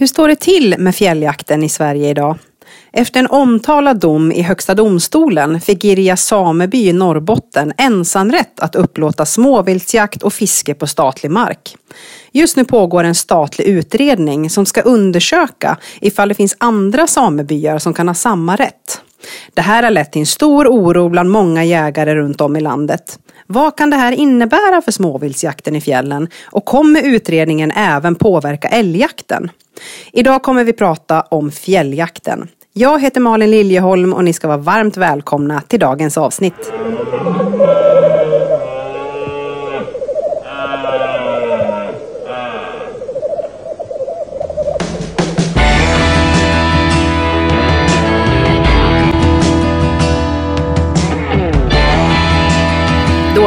Hur står det till med fjälljakten i Sverige idag? Efter en omtalad dom i Högsta domstolen fick Girjas sameby i Norrbotten ensamrätt att upplåta småviltsjakt och fiske på statlig mark. Just nu pågår en statlig utredning som ska undersöka ifall det finns andra samebyar som kan ha samma rätt. Det här har lett till en stor oro bland många jägare runt om i landet. Vad kan det här innebära för småviltsjakten i fjällen? Och kommer utredningen även påverka älgjakten? Idag kommer vi prata om fjälljakten. Jag heter Malin Liljeholm och ni ska vara varmt välkomna till dagens avsnitt.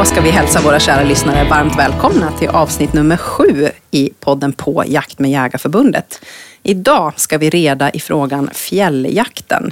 Då ska vi hälsa våra kära lyssnare varmt välkomna till avsnitt nummer sju i podden På jakt med Jägarförbundet. Idag ska vi reda i frågan fjälljakten.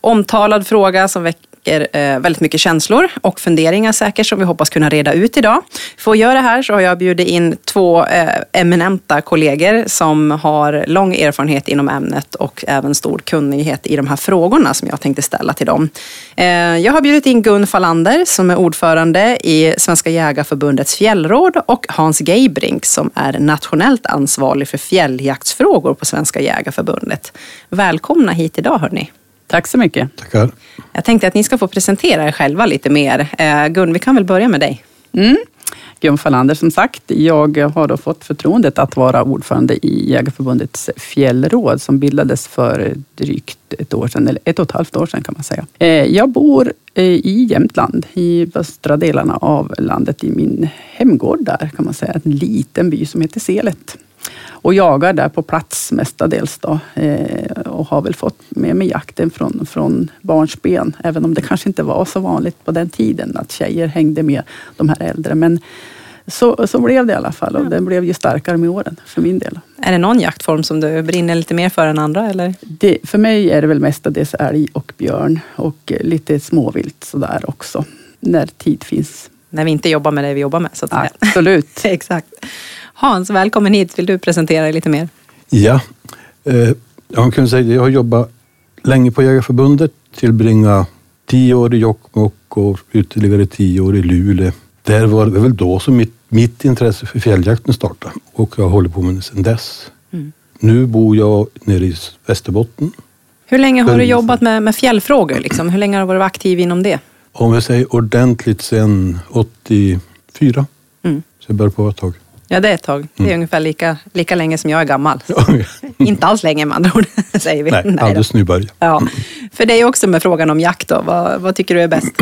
Omtalad fråga som väcker eh, väldigt mycket känslor och funderingar säkert som vi hoppas kunna reda ut idag. För att göra det här så har jag bjudit in två eh, eminenta kollegor som har lång erfarenhet inom ämnet och även stor kunnighet i de här frågorna som jag tänkte ställa till dem. Eh, jag har bjudit in Gun Falander som är ordförande i Svenska Jägarförbundets fjällråd och Hans Geibrink som är nationellt ansvarig för fjälljaktsfrågor på Svenska Jägarförbundet. Välkomna hit idag hörni. Tack så mycket. Tackar. Jag tänkte att ni ska få presentera er själva lite mer. Eh, Gun, vi kan väl börja med dig. Mm. Gun Fallander som sagt. Jag har då fått förtroendet att vara ordförande i Jägarförbundets fjällråd som bildades för drygt ett år sedan, eller ett och ett halvt år sedan kan man säga. Eh, jag bor eh, i Jämtland, i östra delarna av landet, i min hemgård där kan man säga. En liten by som heter Selet och jagar där på plats mestadels. Då, eh, och har väl fått med mig jakten från, från barnsben, även om det kanske inte var så vanligt på den tiden att tjejer hängde med de här äldre. Men så, så blev det i alla fall och den blev ju starkare med åren för min del. Är det någon jaktform som du brinner lite mer för än andra? Eller? Det, för mig är det väl mestadels älg och björn och lite småvilt sådär också. När tid finns. När vi inte jobbar med det vi jobbar med. Så att. Absolut. Exakt. Hans, välkommen hit. Vill du presentera dig lite mer? Ja, eh, jag kan säga att jag har jobbat länge på Jägarförbundet, tillbringat tio år i Jokkmokk och ytterligare tio år i Luleå. Där var det väl då som mitt, mitt intresse för fjälljakten startade och jag håller på med det sedan dess. Mm. Nu bor jag nere i Västerbotten. Hur länge har du jobbat med, med fjällfrågor? Liksom? Hur länge har du varit aktiv inom det? Om jag säger ordentligt sedan 84. Mm. Så jag började på ett tag. Ja, det är ett tag. Det är mm. ungefär lika, lika länge som jag är gammal. inte alls länge med andra ord, säger vi. Nej, Nej alldeles nybörjare. Ja. För dig också med frågan om jakt då. Vad, vad tycker du är bäst?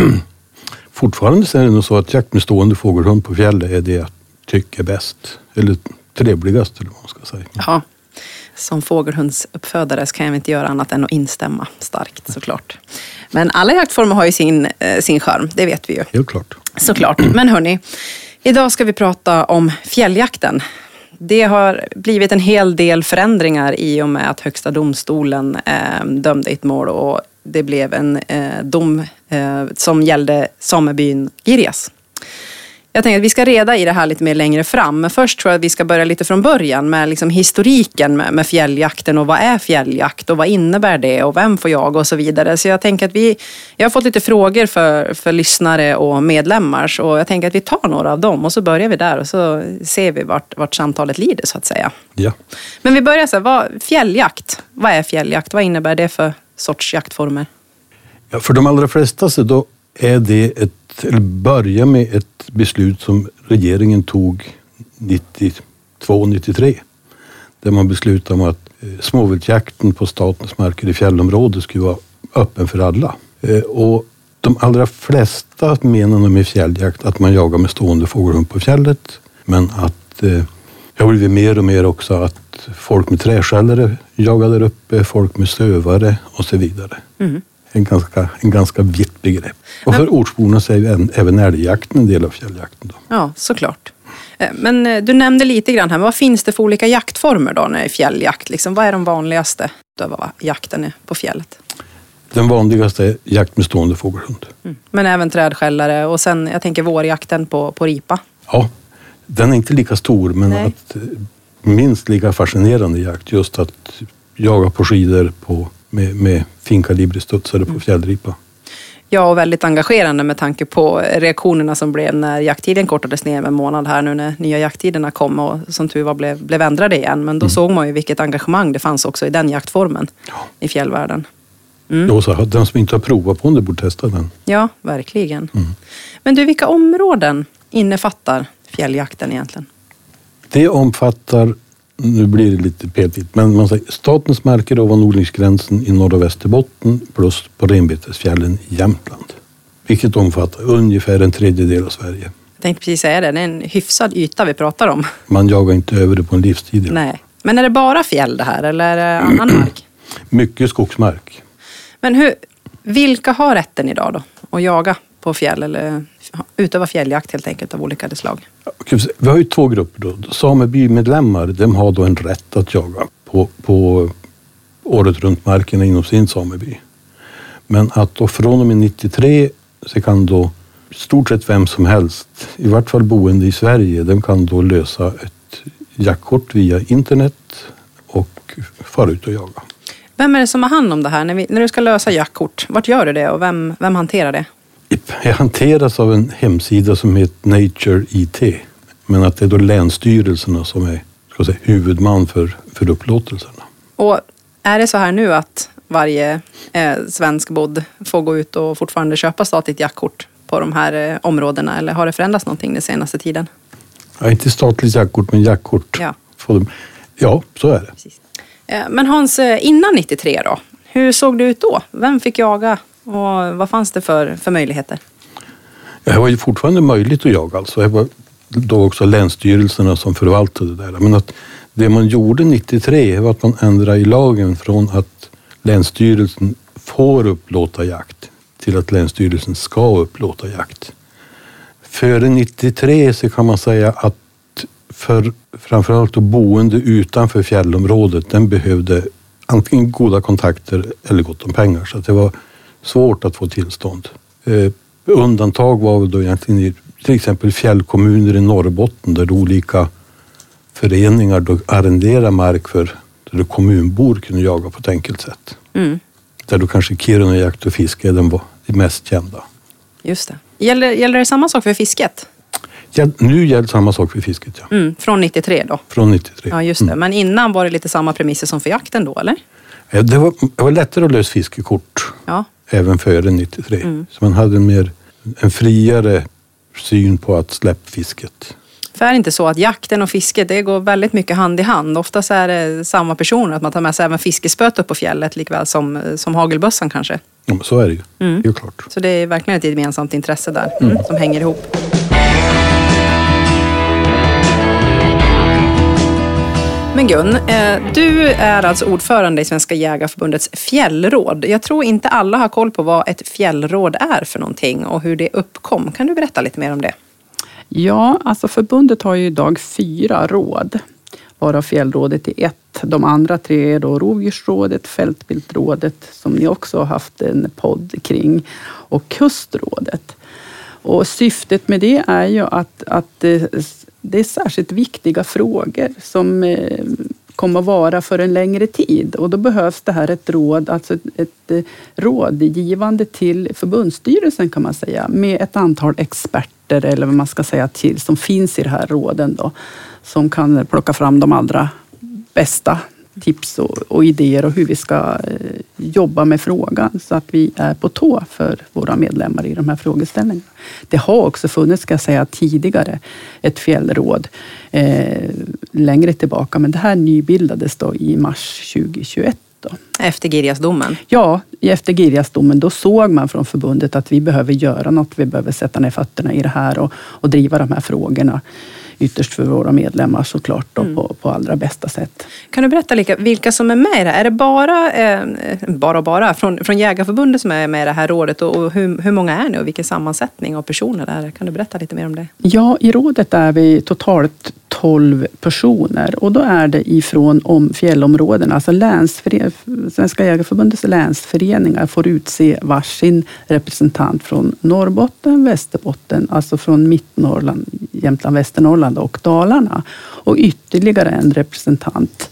Fortfarande så är det nog så att jakt med stående fågelhund på fjället är det jag tycker är bäst. Eller trevligast, eller vad man ska säga. Ja. Som fågelhundsuppfödare så kan jag inte göra annat än att instämma starkt såklart. Men alla jaktformer har ju sin, eh, sin charm, det vet vi ju. Helt klart. Såklart. Men hörni, Idag ska vi prata om fjälljakten. Det har blivit en hel del förändringar i och med att Högsta domstolen eh, dömde ett mål och det blev en eh, dom eh, som gällde samebyn Girjas. Jag tänker att vi ska reda i det här lite mer längre fram. Men först tror jag att vi ska börja lite från början med liksom historiken med, med fjälljakten och vad är fjälljakt och vad innebär det och vem får jag och så vidare. Så jag tänker att vi, jag har fått lite frågor för, för lyssnare och medlemmar så jag tänker att vi tar några av dem och så börjar vi där och så ser vi vart, vart samtalet lider så att säga. Ja. Men vi börjar så här, vad, fjälljakt, vad är fjälljakt? Vad innebär det för sorts jaktformer? Ja, för de allra flesta så då är det ett, eller börja med ett beslut som regeringen tog 92-93. Där man beslutade om att eh, småviltjakten på statens marker i fjällområdet skulle vara öppen för alla. Eh, och de allra flesta menar med fjälljakt att man jagar med stående fågelhund på fjället. Men att eh, det har blivit mer och mer också att folk med träskällare jagar där uppe, folk med sövare och så vidare. Mm en ganska, en ganska vitt begrepp. Och för ortsborna så är ju även älgjakten en del av fjälljakten. Då. Ja, såklart. Eh, men eh, du nämnde lite grann här, vad finns det för olika jaktformer då när det är fjälljakt? Liksom, vad är de vanligaste jakten är på fjället? Den vanligaste är jakt med stående fågelhund. Mm. Men även trädskällare och sen, jag tänker vårjakten på, på ripa? Ja, den är inte lika stor men Nej. att minst lika fascinerande jakt. Just att jaga på skidor på, med, med finkalibrig studsare på fjällripa. Ja, och väldigt engagerande med tanke på reaktionerna som blev när jakttiden kortades ner med en månad här nu när nya jakttiderna kom och som tur var blev, blev ändrade igen. Men då mm. såg man ju vilket engagemang det fanns också i den jaktformen ja. i fjällvärlden. Mm. Jo, så den som inte har provat på den borde testa den. Ja, verkligen. Mm. Men du, vilka områden innefattar fjälljakten egentligen? Det omfattar, nu blir det lite petigt, men man säger statens marker ovan odlingsgränsen i norra Västerbotten plus på renbetesfjällen i Jämtland. Vilket omfattar ungefär en tredjedel av Sverige. Jag tänkte precis säga det, det är en hyfsad yta vi pratar om. Man jagar inte över det på en livstid. Nej. Men är det bara fjäll det här eller är det annan mark? Mycket skogsmark. Men hur, vilka har rätten idag då att jaga på fjäll eller utöva fjälljakt helt enkelt av olika slag? Vi har ju två grupper då. Samebymedlemmar, de har då en rätt att jaga på, på året runt markerna inom sin sameby. Men att då från och med 93 så kan då stort sett vem som helst, i vart fall boende i Sverige, de kan då lösa ett jaktkort via internet och fara ut och jaga. Vem är det som har hand om det här? När, vi, när du ska lösa jaktkort, vart gör du det och vem, vem hanterar det? Hanteras av en hemsida som heter Nature IT. Men att det är då länsstyrelserna som är ska säga, huvudman för, för upplåtelserna. Och är det så här nu att varje eh, svensk bodd får gå ut och fortfarande köpa statligt jaktkort på de här eh, områdena eller har det förändrats någonting den senaste tiden? Ja, inte statligt jaktkort men jaktkort. Ja, ja så är det. Precis. Eh, men Hans, eh, innan 93 då? Hur såg det ut då? Vem fick jaga och vad fanns det för, för möjligheter? Det var ju fortfarande möjligt att jaga alltså. Det var då också länsstyrelserna som förvaltade det där. Men att det man gjorde 93 var att man ändrade i lagen från att Länsstyrelsen får upplåta jakt till att Länsstyrelsen ska upplåta jakt. Före 93 så kan man säga att för framförallt boende utanför fjällområdet, den behövde antingen goda kontakter eller gott om pengar. Så det var svårt att få tillstånd. Eh, undantag var väl då egentligen i till exempel fjällkommuner i Norrbotten där olika föreningar då arrenderar mark för där kommunbor kunde jaga på ett enkelt sätt. Mm. Där då kanske Kiruna Jakt och Fiske den var det mest kända. Just det. Gäller, gäller det samma sak för fisket? Ja, nu gäller samma sak för fisket. Ja. Mm, från 93 då? Från 93. Ja, just det. Mm. Men innan var det lite samma premisser som för jakten då, eller? Det var, det var lättare att lösa fiskekort ja. Även före 93. Mm. Så man hade en, mer, en friare syn på att släppa fisket. För är det inte så att jakten och fisket det går väldigt mycket hand i hand? Oftast är det samma personer, att man tar med sig även fiskespöet upp på fjället likväl som, som hagelbössan kanske. Ja, så är det ju. Mm. Det är klart. Så det är verkligen ett gemensamt intresse där mm. som hänger ihop. Men Gun, eh, du är alltså ordförande i Svenska Jägarförbundets fjällråd. Jag tror inte alla har koll på vad ett fjällråd är för någonting och hur det uppkom. Kan du berätta lite mer om det? Ja, alltså förbundet har ju idag fyra råd, varav fjällrådet är ett. De andra tre är då rovdjursrådet, fältviltrådet, som ni också har haft en podd kring, och kustrådet. Och syftet med det är ju att, att eh, det är särskilt viktiga frågor som eh, kommer att vara för en längre tid. Och då behövs det här ett råd, alltså ett, ett eh, rådgivande till förbundsstyrelsen kan man säga med ett antal experter eller vad man ska säga till som finns i de här råden då som kan plocka fram de allra bästa tips och, och, idéer och hur vi ska eh, jobba med frågan så att vi är på tå för våra medlemmar i de här frågeställningarna. Det har också funnits, ska jag säga, tidigare ett fjällråd eh, längre tillbaka, men det här nybildades då i mars 2021. Då. Efter Girjasdomen? Ja, efter Girjasdomen då såg man från förbundet att vi behöver göra något. Vi behöver sätta ner fötterna i det här och, och driva de här frågorna ytterst för våra medlemmar såklart då, mm. på, på allra bästa sätt. Kan du berätta lika, vilka som är med i det Är det bara, eh, bara och bara, från, från Jägarförbundet som är med i det här rådet och, och hur, hur många är ni och vilken sammansättning av personer det är? Kan du berätta lite mer om det? Ja, i rådet är vi totalt 12 personer. Och då är det ifrån om fjällområdena, alltså länsföre- Svenska Jägareförbundets länsföreningar får utse varsin representant från Norrbotten, Västerbotten, alltså från Mittnorrland, Jämtland, Västernorrland och Dalarna. Och ytterligare en representant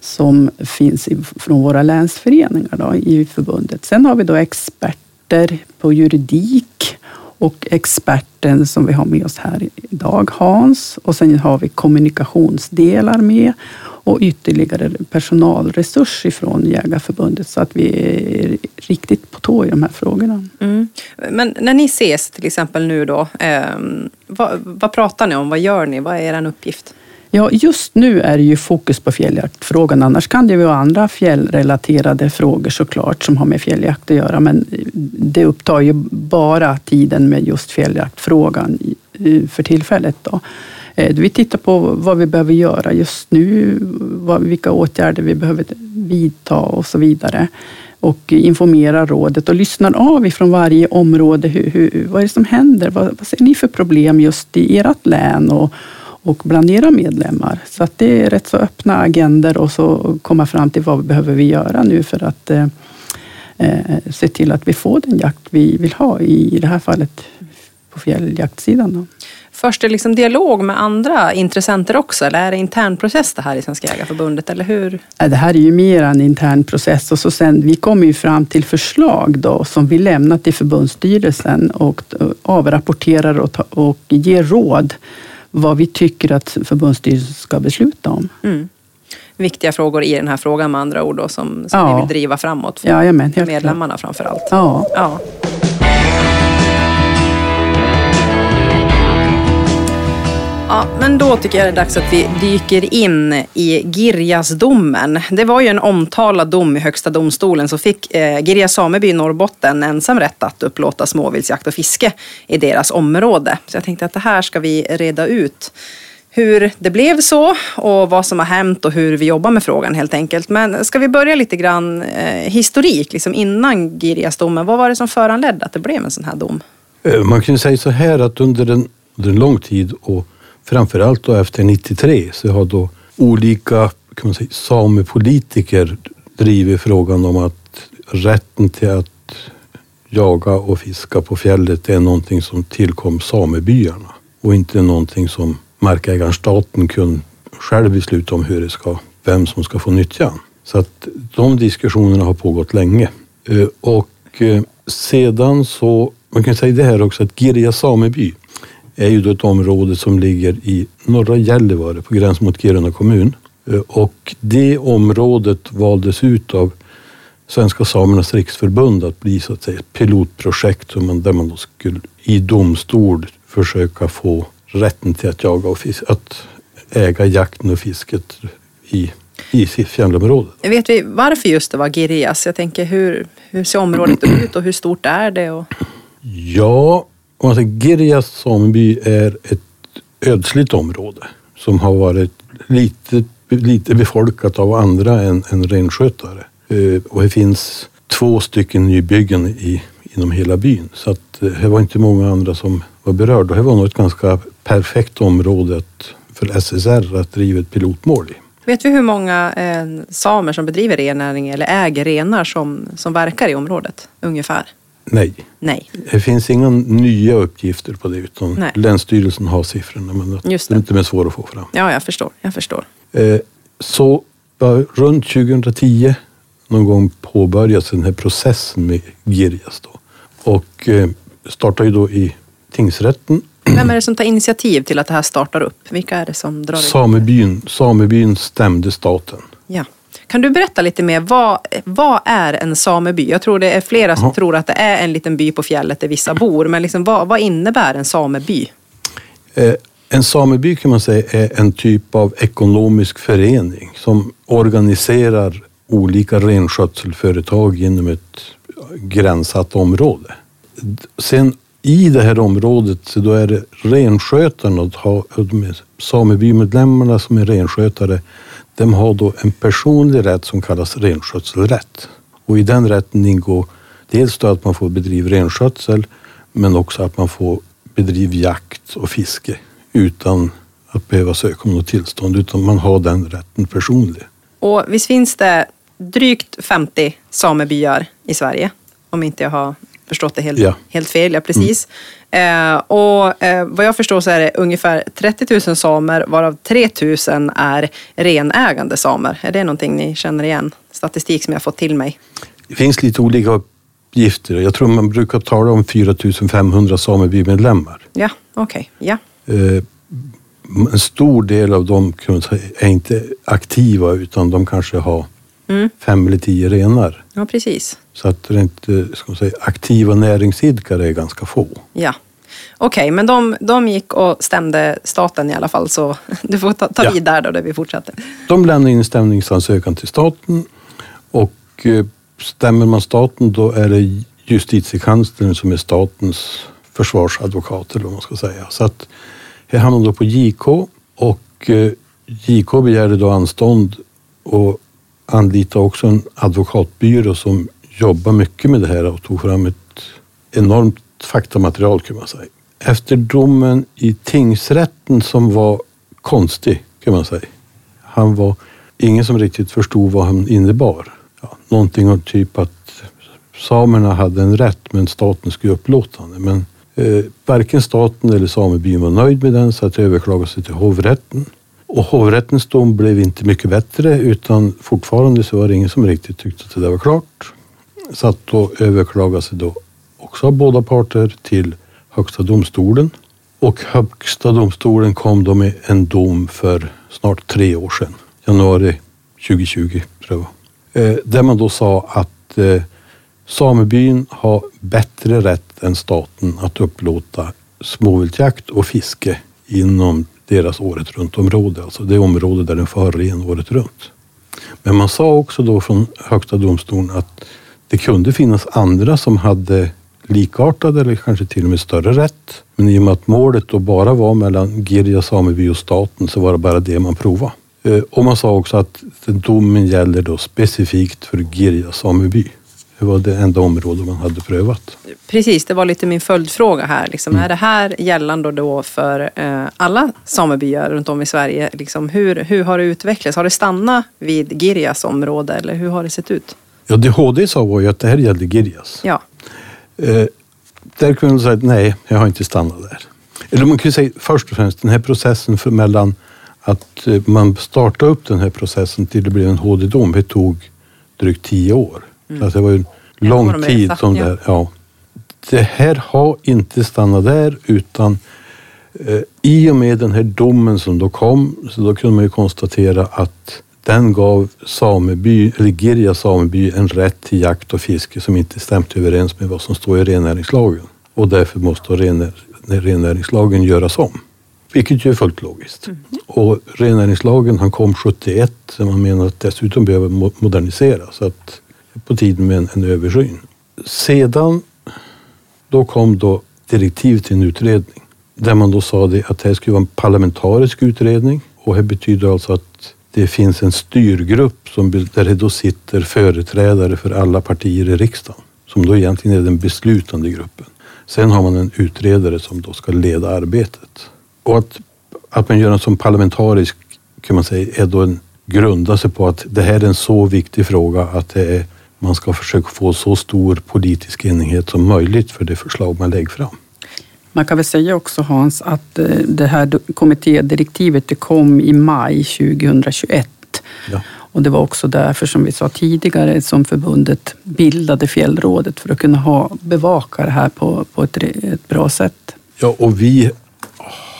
som finns från våra länsföreningar då, i förbundet. Sen har vi då experter på juridik och experten som vi har med oss här idag, Hans. Och sen har vi kommunikationsdelar med och ytterligare personalresurs ifrån Jägarförbundet så att vi är riktigt på tå i de här frågorna. Mm. Men när ni ses till exempel nu då, eh, vad, vad pratar ni om? Vad gör ni? Vad är er uppgift? Ja, just nu är det ju fokus på fjälljaktfrågan. Annars kan det ju vara andra fjällrelaterade frågor såklart som har med fjälljakt att göra. Men det upptar ju bara tiden med just fjälljaktfrågan för tillfället. Då. Eh, vi tittar på vad vi behöver göra just nu, vilka åtgärder vi behöver vidta och så vidare. Och informerar rådet och lyssnar av ifrån varje område. Hur, hur, vad är det som händer? Vad, vad ser ni för problem just i ert län? Och, och bland era medlemmar. Så att det är rätt så öppna agender och så komma fram till vad behöver vi göra nu för att eh, se till att vi får den jakt vi vill ha, i det här fallet på fjälljaktsidan. Då. Förs det liksom dialog med andra intressenter också eller är det intern process det här i Svenska Jägareförbundet? Eller hur? Det här är ju mer en intern process och så sen, vi kommer ju fram till förslag då, som vi lämnar till förbundsstyrelsen och avrapporterar och, ta, och ger råd vad vi tycker att förbundsstyrelsen ska besluta om. Mm. Viktiga frågor i den här frågan med andra ord då, som, som ja. ni vill driva framåt för ja, jamen, medlemmarna framför allt. Ja. ja. Ja, men då tycker jag det är dags att vi dyker in i Girjasdomen. Det var ju en omtalad dom i Högsta domstolen som fick eh, Girjas sameby i Norrbotten ensam rätt att upplåta småviltsjakt och fiske i deras område. Så jag tänkte att det här ska vi reda ut hur det blev så och vad som har hänt och hur vi jobbar med frågan helt enkelt. Men ska vi börja lite grann eh, historik, liksom innan Girjasdomen. Vad var det som föranledde att det blev en sån här dom? Eh, man kan säga så här att under en, under en lång tid och framförallt då efter 93 så har då olika kan man säga, samepolitiker drivit frågan om att rätten till att jaga och fiska på fjället är någonting som tillkom samebyarna och inte någonting som markägaren staten kunde själv besluta om hur det ska, vem som ska få nyttja. Så att de diskussionerna har pågått länge. Eh, och eh, sedan så, man kan säga det här också att Girja sameby är ju då ett område som ligger i norra Gällivare på gräns mot Kiruna kommun. Eh, och det området valdes ut av Svenska Samernas Riksförbund att bli så att säga ett pilotprojekt där man då skulle i domstol försöka få rätten till att jaga och fiska, att äga jakten och fisket i, i sitt fjällområde. Vet vi varför just det var Girjas? Jag tänker hur, hur ser området ut och hur stort är det? Och... Ja, om man säger alltså, Girjas sameby är ett ödsligt område som har varit lite, lite befolkat av andra än, än renskötare. Eh, och det finns två stycken nybyggen i, inom hela byn. Så att eh, det var inte många andra som var berörda. Det var nog ett ganska perfekt område för SSR att driva ett pilotmål i. Vet vi hur många eh, samer som bedriver rennäring eller äger renar som, som verkar i området ungefär? Nej. Nej. Det finns inga nya uppgifter på det utan Nej. Länsstyrelsen har siffrorna men det, Just det. är inte mer svårt att få fram. Ja, jag förstår. Jag förstår. Eh, så runt 2010 någon gång påbörjas den här processen med Girjas då. Och eh, startar ju då i tingsrätten. Vem är det som tar initiativ till att det här startar upp? Vilka är det som drar samebyn, samebyn stämde staten. Ja. Kan du berätta lite mer, vad, vad är en sameby? Jag tror det är flera som Aha. tror att det är en liten by på fjället där vissa bor, men liksom, vad, vad innebär en sameby? Eh, en sameby kan man säga är en typ av ekonomisk förening som organiserar olika renskötselföretag inom ett gränsat område. Sen i det här området så då är det renskötarna, samebymedlemmarna som är renskötare, de har då en personlig rätt som kallas renskötselrätt. Och i den rätten ingår dels då att man får bedriva renskötsel men också att man får bedriva jakt och fiske utan att behöva söka om något tillstånd utan man har den rätten personlig. Och visst finns det drygt 50 samebyar i Sverige? Om inte jag har förstått det helt, Ja. helt fel. Ja, precis. Eh, och eh, vad jag förstår så är det ungefär 30 000 samer varav 3 000 är renägande samer. Är det någonting ni känner igen? Statistik som jag fått till mig. Det finns lite olika uppgifter. Jag tror man brukar tala om 4 500 samebymedlemmar. Ja, okej. Ja. Eh, En stor del av dem är inte aktiva utan de kanske har Mm. fem eller tio renar. ja, precis. Så att det är inte, ska man säga, aktiva näringsidkare är ganska få. Ja. Okej, men de, de gick och stämde staten i alla fall, så du får ta, ta Ja. vid där då, där vi fortsätter. De lämnar in stämningsansökan till staten och eh, stämmer man staten då är det justitiekanslern som är statens försvarsadvokat eller vad man ska säga. Så att här hamnar man då på JK och eh, JK begärde då anstånd och anlitade också en advokatbyrå som jobbade mycket med det här och tog fram ett enormt faktamaterial kan man säga. Efter domen i tingsrätten som var konstig kan man säga. Han var ingen som riktigt förstod vad han innebar. Ja, någonting av typ att samerna hade en rätt men staten skulle upplåta den. Men eh, varken staten eller samebyn var nöjd med den så att det överklagades till hovrätten. Och hovrättens dom blev inte mycket bättre utan fortfarande så var det ingen som riktigt tyckte att det där var klart. Så att då överklagades det då också av båda parter till Högsta domstolen. Och Högsta domstolen kom då med en dom för snart tre år sedan. Januari 2020 tror jag det var. Där man då sa att eh, samebyn har bättre rätt än staten att upplåta småviltjakt och fiske inom deras året runt-område. Alltså det område där den får ha ren året runt. Men man sa också då från Högsta domstolen att det kunde finnas andra som hade likartad eller kanske till och med större rätt. Men i och med att målet då bara var mellan Girja sameby och staten så var det bara det man provade. Eh, och man sa också att domen gäller då specifikt för Girja sameby. Det var det enda område man hade prövat. Precis, det var lite min följdfråga här. Liksom, Är det här gällande då för eh, alla samebyar runt om i Sverige? Liksom, hur, hur har det utvecklats? Har det stannat vid Girjas område eller hur har det sett ut? Ja, det HD sa var ju att det här gällde Girjas. Ja, Eh, där kunde man säga att nej, jag har inte stannat där. Eller man kan säga först och främst den här processen för mellan att eh, man startade upp den här processen till det blev en HD-dom, det tog drygt tio år. Så att det var ju en Ja, lång de tid satt, som ja. där. Ja. Det här har inte stannat där utan eh, i och med den här domen som då kom så då kunde man ju konstatera att den gav sameby, eller Girja sameby en rätt till jakt och fiske som inte stämde överens med vad som står i rennäringslagen. Och därför måste renär, rennäringslagen göras om. Vilket ju är fullt logiskt. Och rennäringslagen han kom 71 så man menar att dessutom behöver mo- moderniseras. Så att det på tiden med en, en översyn. Sedan då kom då direktiv till en utredning där man då sa det att det här skulle vara en parlamentarisk utredning och det betyder alltså att det finns en styrgrupp som, där det då sitter företrädare för alla partier i riksdagen som då egentligen är den beslutande gruppen. Sen har man en utredare som då ska leda arbetet. Och att, att man gör en som parlamentarisk kan man säga är då en, grundar sig på att det här är en så viktig fråga att det är, man ska försöka få så stor politisk enighet som möjligt för det förslag man lägger fram. Man kan väl säga också Hans att eh, det här kommittédirektivet det kom i maj 2021. Ja. Och det var också därför som vi sa tidigare som förbundet bildade Fjällrådet för att kunna ha, bevaka det här på, på ett, ett bra sätt. Ja, och vi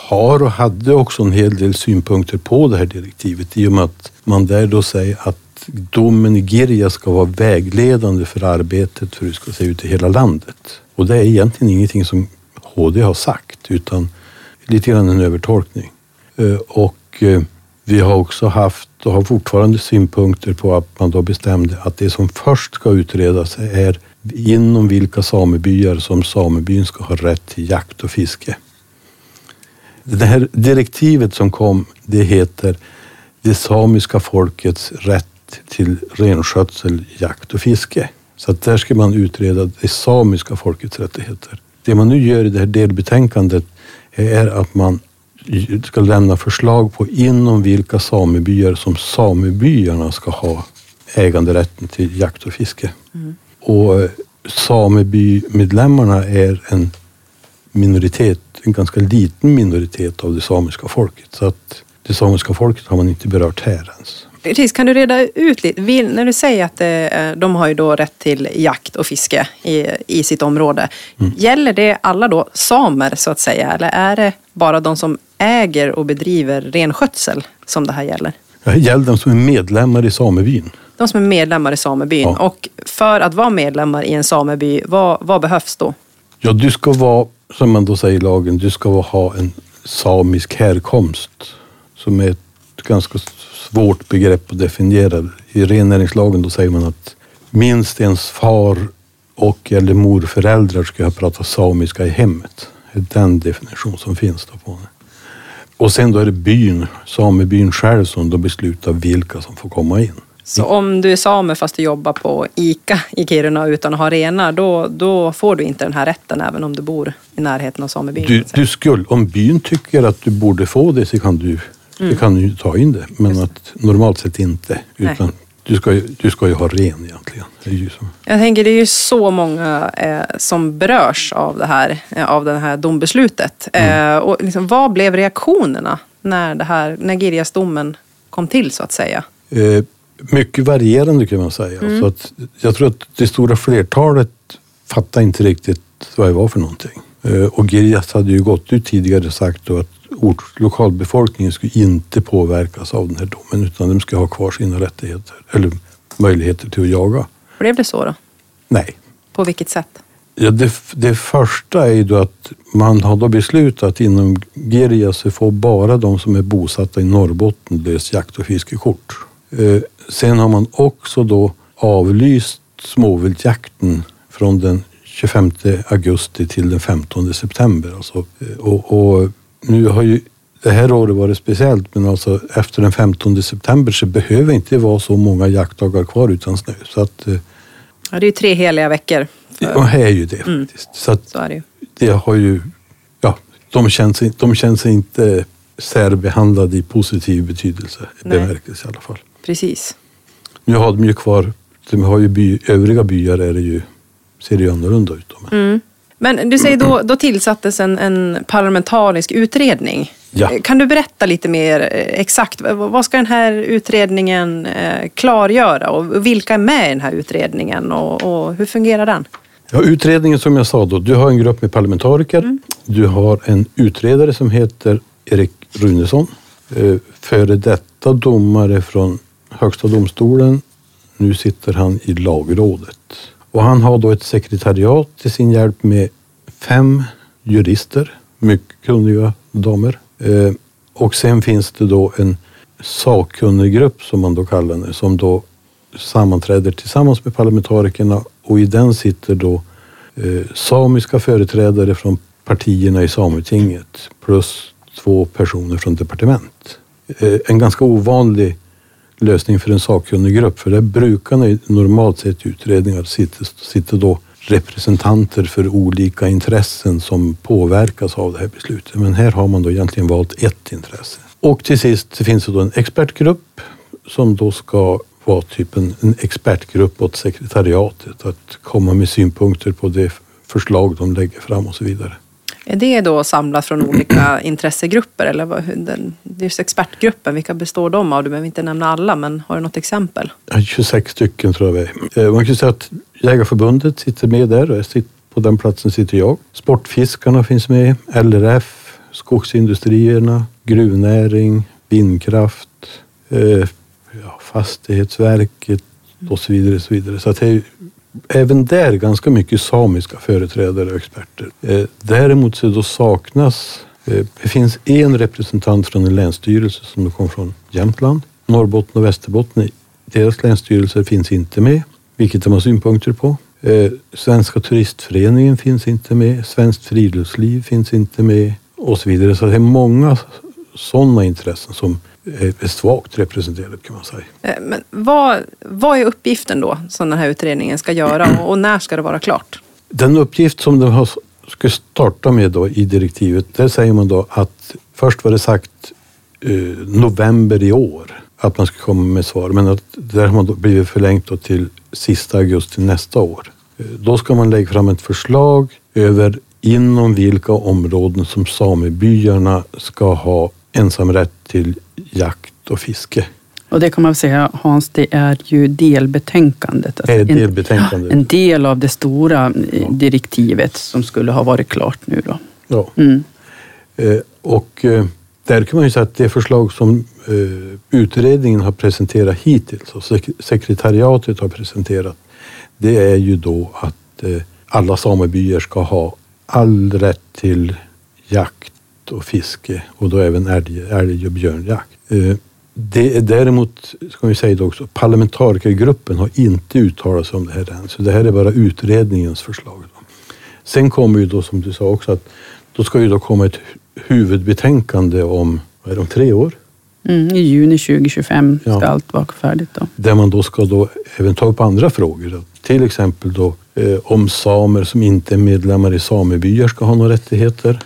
har och hade också en hel del synpunkter på det här direktivet i och med att man där då säger att domen i Girja ska vara vägledande för arbetet för hur det ska se ut i hela landet. Och det är egentligen ingenting som HD har sagt utan lite grann en övertolkning. Eh, och eh, vi har också haft och har fortfarande synpunkter på att man då bestämde att det som först ska utredas är inom vilka samebyar som samebyn ska ha rätt till jakt och fiske. Det här direktivet som kom, det heter det samiska folkets rätt till renskötsel, jakt och fiske. Så att där ska man utreda det samiska folkets rättigheter. Det man nu gör i det här delbetänkandet är att man ska lämna förslag på inom vilka samebyar som samebyarna ska ha äganderätten till jakt och fiske. Mm. Och eh, samebymedlemmarna är en minoritet, en ganska liten minoritet av det samiska folket. Så att det samiska folket har man inte berört här ens. Precis, kan du reda ut lite, när du säger att eh, de har ju då rätt till jakt och fiske i, i sitt område. Mm. Gäller det alla då samer så att säga eller är det bara de som äger och bedriver renskötsel som det här gäller? Det gäller de som är medlemmar i samebyn. De som är medlemmar i samebyn. Ja. Och för att vara medlemmar i en sameby, vad, vad behövs då? Ja, du ska vara, som man då säger i lagen, du ska ha en samisk härkomst som är ett ganska svårt begrepp att definiera. I rennäringslagen då säger man att minst ens far och eller morföräldrar ska ha pratat samiska i hemmet. Det är den definition som finns då på det. Och sen då är det byn, samebyn själv som då beslutar vilka som får komma in. Så om du är same fast du jobbar på ICA i Kiruna utan att ha renar, då, då får du inte den här rätten även om du bor i närheten av samebyn? Du, du skulle, om byn tycker att du borde få det så kan du Mm. Det kan ju ta in det, men att normalt sett inte. Utan du ska, ju, du ska ju ha ren egentligen. Det är ju så. Jag tänker det är ju så många eh, som berörs av det här, eh, av det här dombeslutet. Mm. Eh, och liksom, vad blev reaktionerna när, det här, när Girjasdomen kom till så att säga? Eh, mycket varierande kan man säga. Mm. Så att, jag tror att det stora flertalet fattar inte riktigt vad det var för någonting. Eh, och Girjas hade ju gått ut tidigare och sagt att ort, lokalbefolkningen skulle inte påverkas av den här domen utan de ska ha kvar sina rättigheter eller möjligheter till att jaga. Blev det så då? Nej. På vilket sätt? Ja, det, det första är ju då att man har då beslutat inom Girja så får bara de som är bosatta i Norrbotten löst jakt och fiskekort. Eh, sen har man också då avlyst småviltjakten från den 25 augusti till den 15 september. Alltså, och, och nu har ju det här året varit speciellt, men alltså efter den 15 september så behöver det inte vara så många jaktdagar kvar utan snö. Så att, eh, ja, det är ju tre heliga veckor. För... Ja, det är ju det mm. faktiskt. Så, att så är det ju. Det har ju, ja, de känns, de känns inte särbehandlade i positiv betydelse, bemärkelse i alla fall. Precis. Nu har de ju kvar, de har ju by, övriga byar är det ju, ser det ju annorlunda ut. Då, mm. Men du säger då, då tillsattes en, en parlamentarisk utredning. Ja. Kan du berätta lite mer eh, exakt, vad ska den här utredningen eh, klargöra och vilka är med i den här utredningen och, och hur fungerar den? Ja, utredningen som jag sa då, du har en grupp med parlamentariker. Mm. Du har en utredare som heter Erik Runesson. Eh, före detta domare från Högsta domstolen. Nu sitter han i lagrådet. Och han har då ett sekretariat till sin hjälp med fem jurister, mycket kunniga damer. Eh, och sen finns det då en sakkunniggrupp som man då kallar det, som då sammanträder tillsammans med parlamentarikerna och i den sitter då eh, samiska företrädare från partierna i Sametinget plus två personer från departement. Eh, en ganska ovanlig lösning för en sakkunnig grupp. För där brukar normalt sett i utredningar sitter, sitter då representanter för olika intressen som påverkas av det här beslutet. Men här har man då egentligen valt ett intresse. Och till sist finns det då en expertgrupp som då ska vara typ en, en expertgrupp åt sekretariatet att komma med synpunkter på det förslag de lägger fram och så vidare. Är det då samlat från olika intressegrupper eller vad, den, just expertgruppen, vilka består de av? Du behöver inte nämna alla, men har du något exempel? 26 stycken tror jag vi är. Eh, man kan säga att Jägarförbundet sitter med där. På den platsen sitter jag. Sportfiskarna finns med, LRF, skogsindustrierna, gruvnäring, vindkraft, eh, ja, Fastighetsverket och så vidare. Så, vidare. så att det är även där ganska mycket samiska företrädare och experter. Eh, däremot så då saknas, eh, det finns en representant från en länsstyrelse som kom från Jämtland. Norrbotten och Västerbotten, deras länsstyrelser finns inte med, vilket de har synpunkter på. Eh, Svenska turistföreningen finns inte med, Svenskt friluftsliv finns inte med och så vidare. Så det är många sådana intressen som är svagt representerad kan man säga. Eh, men vad, vad är uppgiften då som den här utredningen ska göra och, och när ska det vara klart? Den uppgift som den har, ska starta med då i direktivet, där säger man då att först var det sagt eh, november i år att man skulle komma med svar, men att där har man då blivit förlängt till sista augusti nästa år. Eh, Då ska man lägga fram ett förslag över inom vilka områden som samebyarna ska ha ensamrätt till jakt och fiske. Och det kan man säga, Hans, det är ju delbetänkandet. Alltså Det en- delbetänkandet. En del av det stora eh, direktivet som skulle ha varit klart nu då. Ja. Mm. Eh, Och eh, där kan man ju säga att det förslag som eh, utredningen har presenterat hittills och sek- sekretariatet har presenterat, det är ju då att eh, alla samebyar ska ha all rätt till jakt och fiske och då även älg, älg och björnjakt. Eh, Det är däremot, ska vi säga det också, parlamentarikergruppen har inte uttalat sig om det här än, så det här är bara utredningens förslag. Sen kommer ju då, som du sa också, att då ska ju då komma ett hu- huvudbetänkande om, vad är det, om tre år? Mm, I juni 2025 ska Ja. allt vara färdigt då. Där man då ska då även ta upp andra frågor. Då. Till exempel då eh, om samer som inte är medlemmar i samebyar ska ha några rättigheter.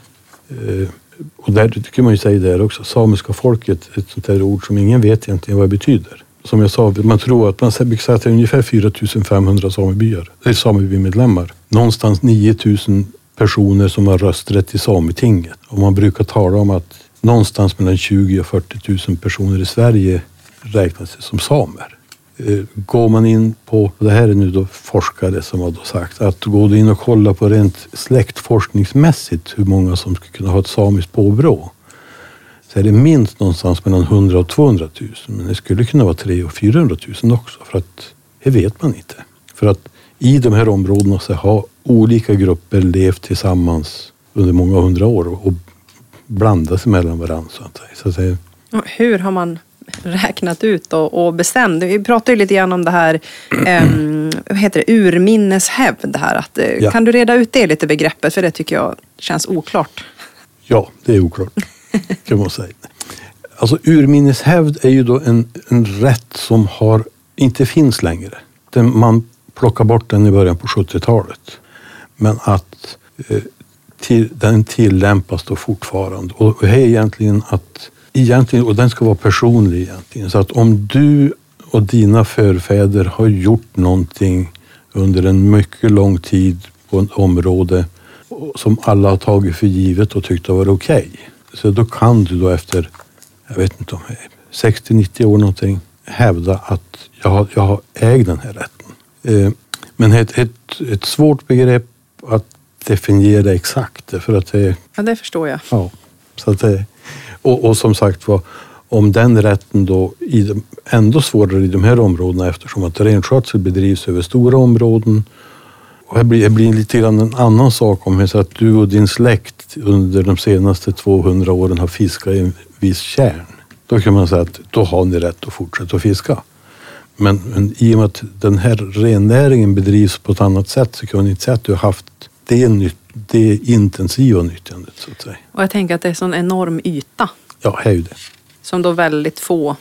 Eh, och där tycker man ju säga där också, samiska folket, ett sånt där ord som ingen vet egentligen vad det betyder. Som jag sa, man tror att man brukar säga att det är ungefär 4500 samebyar, eller samebymedlemmar. Någonstans 9000 personer som har rösträtt i Sametinget. Och man brukar tala om att någonstans mellan 20 och 40 000 personer i Sverige räknas som samer. Eh, går man in på, det här är nu då forskare som har då sagt, att går du in och kollar på rent släktforskningsmässigt hur många som skulle kunna ha ett samiskt påbrå så är det minst någonstans mellan 100 och 200 000. Men det skulle kunna vara 300 och 400 000 också för att det vet man inte. För att i de här områdena så har olika grupper levt tillsammans under många hundra år och- blandat sig mellan varandra. Så att säga. Så att Och Hur har man räknat ut och, och bestämt? Vi pratade ju lite grann om det här, um, vad heter det, urminneshävd. Här, att, eh, Ja. Kan du reda ut det lite begreppet? För det tycker jag känns oklart. Ja, det är oklart kan man säga. Alltså urminneshävd är ju då en, en rätt som har, inte finns längre. Den, man plockar bort den i början på 70-talet. Men att eh, till, den tillämpas då fortfarande. Och det är egentligen att, egentligen, och den ska vara personlig egentligen. Så att om du och dina förfäder har gjort någonting under en mycket lång tid på ett område som alla har tagit för givet och tyckt har varit okej. Så då kan du då efter, jag vet inte om det är 60-90 år någonting, hävda att jag har, jag har ägt den här rätten. Eh, Men ett, ett, ett svårt begrepp att definiera exakt för att det Ja, det förstår jag. Ja, så att det, och, och som sagt var, om den rätten då i de, ändå svårare i de här områdena eftersom att renskötsel bedrivs över stora områden. Och här blir det blir lite grann en annan sak om det så att du och din släkt under de senaste 200 åren har fiskat i en viss kärn. Då kan man säga att då har ni rätt att fortsätta att fiska. Men, men i och med att den här rennäringen bedrivs på ett annat sätt så kan man inte säga att du har haft det, nytt, det intensiva nyttjandet så att säga. Och jag tänker att det är en sån enorm yta Ja, det är ju det. som då väldigt få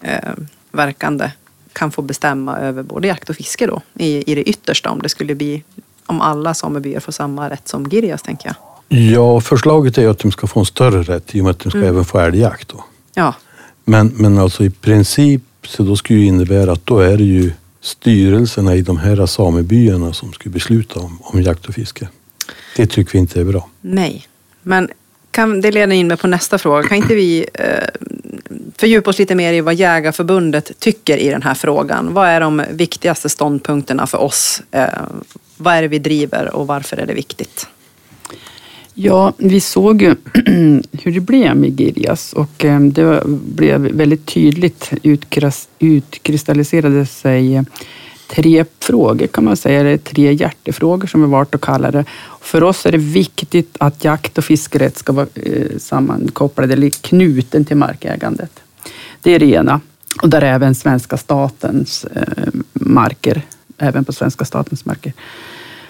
eh, verkande kan få bestämma över både jakt och fiske då i, i det yttersta om det skulle bli om alla samebyar får samma rätt som Girjas tänker jag. Ja, förslaget är att de ska få en större rätt i och med att de ska även få älgjakt. Då. Ja, Men, men alltså i princip så då skulle det innebära att då är det ju styrelserna i de här samebyarna som skulle besluta om, om jakt och fiske. Det tycker vi inte är bra. nej. Men kan, det leder in mig på nästa fråga. Kan inte vi eh, fördjupa oss lite mer i vad Jägarförbundet tycker i den här frågan? Vad är de viktigaste ståndpunkterna för oss? Eh, vad är det vi driver och varför är det viktigt? Ja, vi såg ju hur det blev med Girjas och eh, det blev väldigt tydligt utkristalliserade sig tre frågor kan man säga, eller tre hjärtefrågor som vi valt att kalla det. För oss är det viktigt att jakt och fiskerätt ska vara eh, sammankopplade eller knuten till markägandet. Det är det ena. Och där är även svenska statens eh, marker, även på svenska statens marker.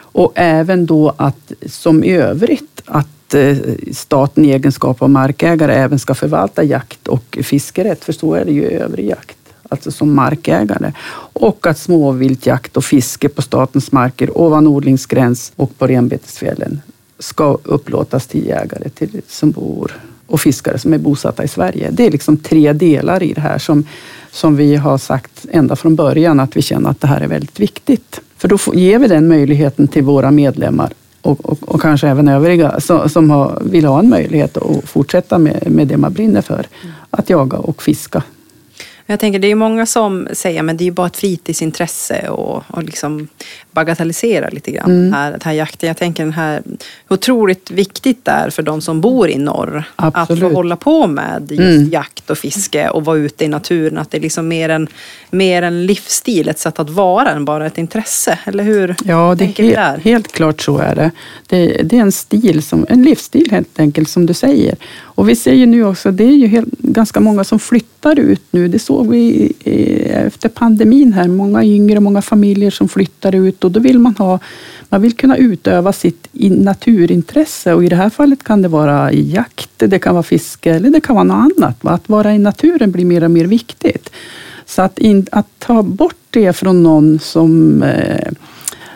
Och även då att som i övrigt att eh, staten i egenskap av markägare även ska förvalta jakt och fiskerätt, för så är det ju i övrig jakt, alltså som markägare. Och att småviltjakt och fiske på statens marker ovan odlingsgräns och på renbetesfjällen ska upplåtas till jägare till, som bor och fiskare som är bosatta i Sverige. Det är liksom tre delar i det här som, som vi har sagt ända från början att vi känner att det här är väldigt viktigt. För då ger vi den möjligheten till våra medlemmar och, och, och kanske även övriga som, som har, vill ha en möjlighet att fortsätta med, med det man brinner för. Att jaga och fiska jag tänker, det är många som säger men det är bara ett fritidsintresse och, och liksom bagatellisera lite grann mm. här, den här jakten. Jag tänker den här, hur otroligt viktigt det är för de som bor i norr Absolut. att få hålla på med just mm. jakt och fiske och vara ute i naturen. Att det är liksom mer en, mer en livsstil, ett sätt att vara än bara ett intresse. Eller hur? Ja, det är helt, helt klart så är det. det. det. är en stil, som, en livsstil helt enkelt som du säger. Och vi ser ju nu också, det är ju helt, ganska många som flyttar ut nu. Det såg vi efter pandemin här. Många yngre, många familjer som flyttar ut och då vill man ha man vill kunna utöva sitt naturintresse och i det här fallet kan det vara jakt, det kan vara fiske eller det kan vara något annat. Att vara i naturen blir mer och mer viktigt. Så att, in, att ta bort det från någon som eh,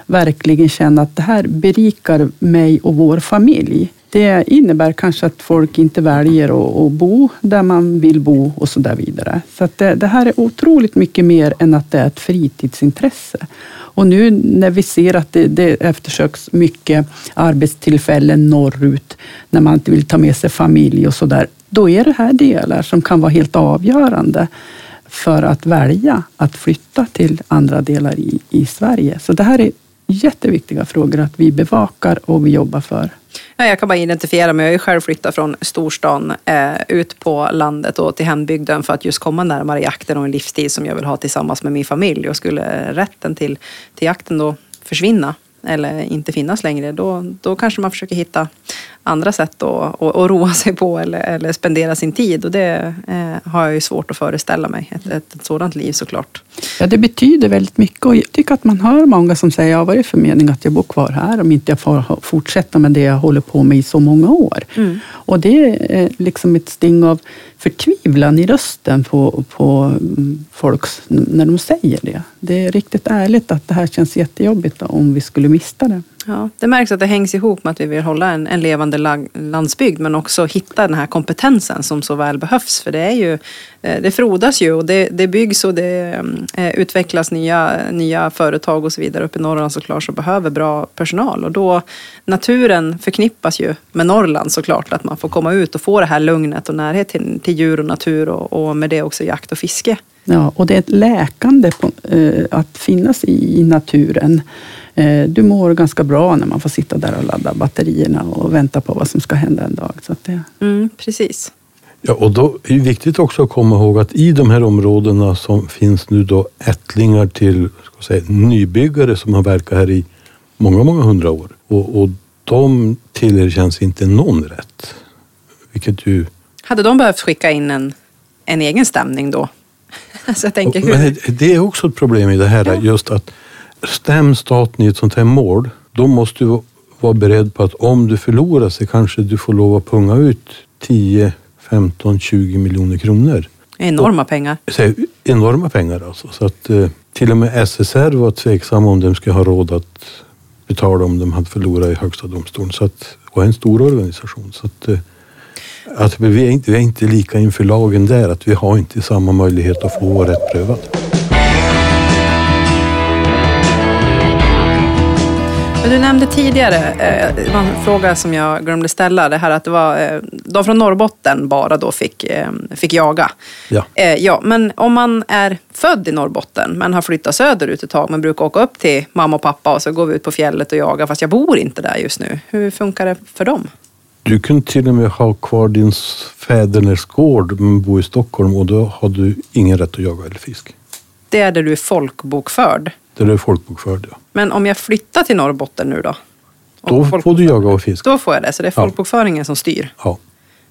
verkligen känner att det här berikar mig och vår familj. Det innebär kanske att folk inte väljer att, bo där man vill bo och så där vidare. Så det, det, här är otroligt mycket mer än att det är ett fritidsintresse. Och nu när vi ser att det, det eftersöks mycket arbetstillfällen norrut, när man inte vill ta med sig familj och så där, då är det här delar som kan vara helt avgörande för att välja att flytta till andra delar i, i Sverige. Så det här är jätteviktiga frågor att vi bevakar och vi jobbar för. Ja, jag kan bara identifiera mig. Jag har ju själv flyttat från storstan eh, ut på landet och till hembygden för att just komma närmare jakten och en livsstil som jag vill ha tillsammans med min familj. Och skulle rätten till, till jakten då försvinna eller inte finnas längre, då, då kanske man försöker hitta andra sätt att, att, att roa sig på eller, eller spendera sin tid. Och det eh, har jag ju svårt att föreställa mig, ett, ett, ett, sådant liv såklart. Ja, det betyder väldigt mycket och jag tycker att man hör många som säger, ja, vad är det för mening att jag bor kvar här om inte jag får fortsätta med det jag håller på med i så många år? Mm. Och det är liksom ett sting av förtvivlan i rösten på, på folk när de säger det. Det är riktigt ärligt att det här känns jättejobbigt om vi skulle mista det. Ja, det märks att det hängs ihop med att vi vill hålla en, en levande landsbygd men också hitta den här kompetensen som så väl behövs. För det är ju, eh, det frodas ju och det, det byggs och det eh, eh, utvecklas nya, nya företag och så vidare. Uppe i Norrland såklart så behöver bra personal och då naturen förknippas ju med Norrland såklart. Att man får komma ut och få det här lugnet och närhet till, till djur och natur och, och med det också jakt och fiske. Ja, och det är ett läkande på, eh, att finnas i, naturen. Eh, du mår ganska bra när man får sitta där och ladda batterierna och vänta på vad som ska hända en dag. Så det... Mm, precis. Ja, och då är det viktigt också att komma ihåg att i de här områdena som finns nu då ättlingar till ska säga, nybyggare som har verkat här i många, många hundra år. Och, och de tillerkänns inte någon rätt. Vilket ju... Hade de behövt skicka in en, en egen stämning då? Så jag tänker, hur... det är också ett problem i det här, ja. just att stäm staten i ett sånt här mål, då måste du vara beredd på att om du förlorar så kanske du får lov att punga ut 10, 15, 20 miljoner kronor. Enorma och, pengar. Så, enorma pengar alltså. Så att eh, till och med SSR var tveksamma om de skulle ha råd att betala om de hade förlorat i Högsta domstolen. Så att, och en stor organisation. Så att, eh, att vi, är inte, vi är inte lika inför lagen där, att vi har inte samma möjlighet att få vår rätt prövad. Men du nämnde tidigare, eh, det var en fråga som jag glömde ställa, det här att det var eh, de från Norrbotten bara då fick, eh, fick jaga. Ja. ja. Men om man är född i Norrbotten men har flyttat söderut ett tag, men brukar åka upp till mamma och pappa och så går vi ut på fjället och jagar fast jag bor inte där just nu. Hur funkar det för dem? Du kunde till och med ha kvar din fäderners gård men bo i Stockholm och då har du ingen rätt att jaga eller fisk. Det är där du är folkbokförd? Där är folkbokförd, ja. Men om jag flyttar till Norrbotten nu då? Då får du jaga och fiska. Då får jag det, så det är folkbokföringen ja. som styr? Ja.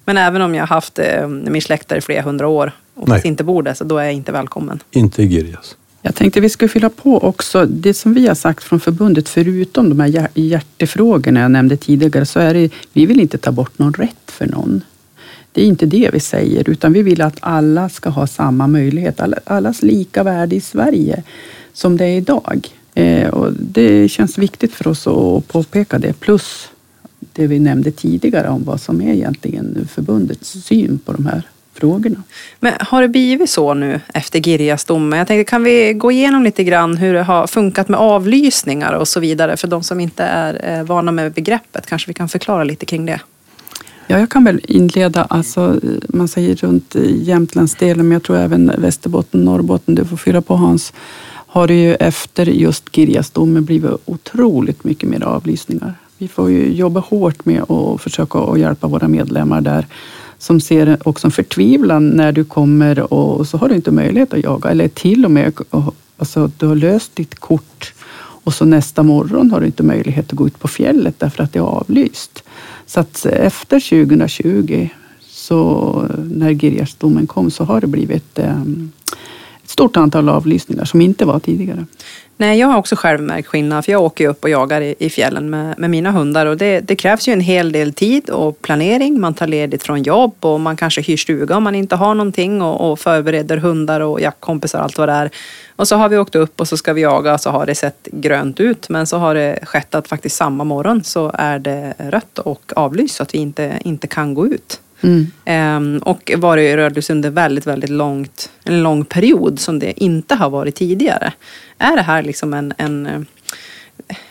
Men även om jag har haft eh, min släkt där i flera hundra år och inte bor där, så då är jag inte välkommen? Inte i Girjas. Jag tänkte vi skulle fylla på också det som vi har sagt från förbundet, förutom de här hjärtefrågorna jag nämnde tidigare, så är det, vi vill inte ta bort någon rätt för någon. Det är inte det vi säger, utan vi vill att alla ska ha samma möjlighet, allas lika värde i Sverige som det är idag. Eh, och det känns viktigt för oss att påpeka det. Plus det vi nämnde tidigare om vad som är egentligen förbundets syn på de här frågorna. Men har det blivit så nu efter Girjas domen? Jag tänkte, kan vi gå igenom lite grann hur det har funkat med avlysningar och så vidare för de som inte är eh, vana med begreppet? Kanske vi kan förklara lite kring det? Ja, jag kan väl inleda, alltså, man säger runt Jämtlandsdelen, men jag tror även Västerbotten, Norrbotten, du får fylla på Hans, har det ju efter just Girjasdomen blivit otroligt mycket mer avlysningar. Vi får ju jobba hårt med att försöka att hjälpa våra medlemmar där som ser också en förtvivlan när du kommer och så har du inte möjlighet att jaga eller till och med alltså, du har löst ditt kort och så nästa morgon har du inte möjlighet att gå ut på fjället därför att det är avlyst. Så att efter 2020, så när Girjasdomen kom, så har det blivit ehm, stort antal avlysningar som inte var tidigare. Nej, jag har också själv märkt skillnad, för jag åker ju upp och jagar i, i fjällen med, med, mina hundar och det, det, krävs ju en hel del tid och planering. Man tar ledigt från jobb och man kanske hyr stuga om man inte har någonting och, och förbereder hundar och jaktkompisar och allt vad det är. Och så har vi åkt upp och så ska vi jaga så har det sett grönt ut men så har det skett att faktiskt samma morgon så är det rött och avlyst så att vi inte, inte kan gå ut. Mm. Um, och varit rörligt under väldigt, väldigt långt, en lång period som det inte har varit tidigare. Är det här liksom en, en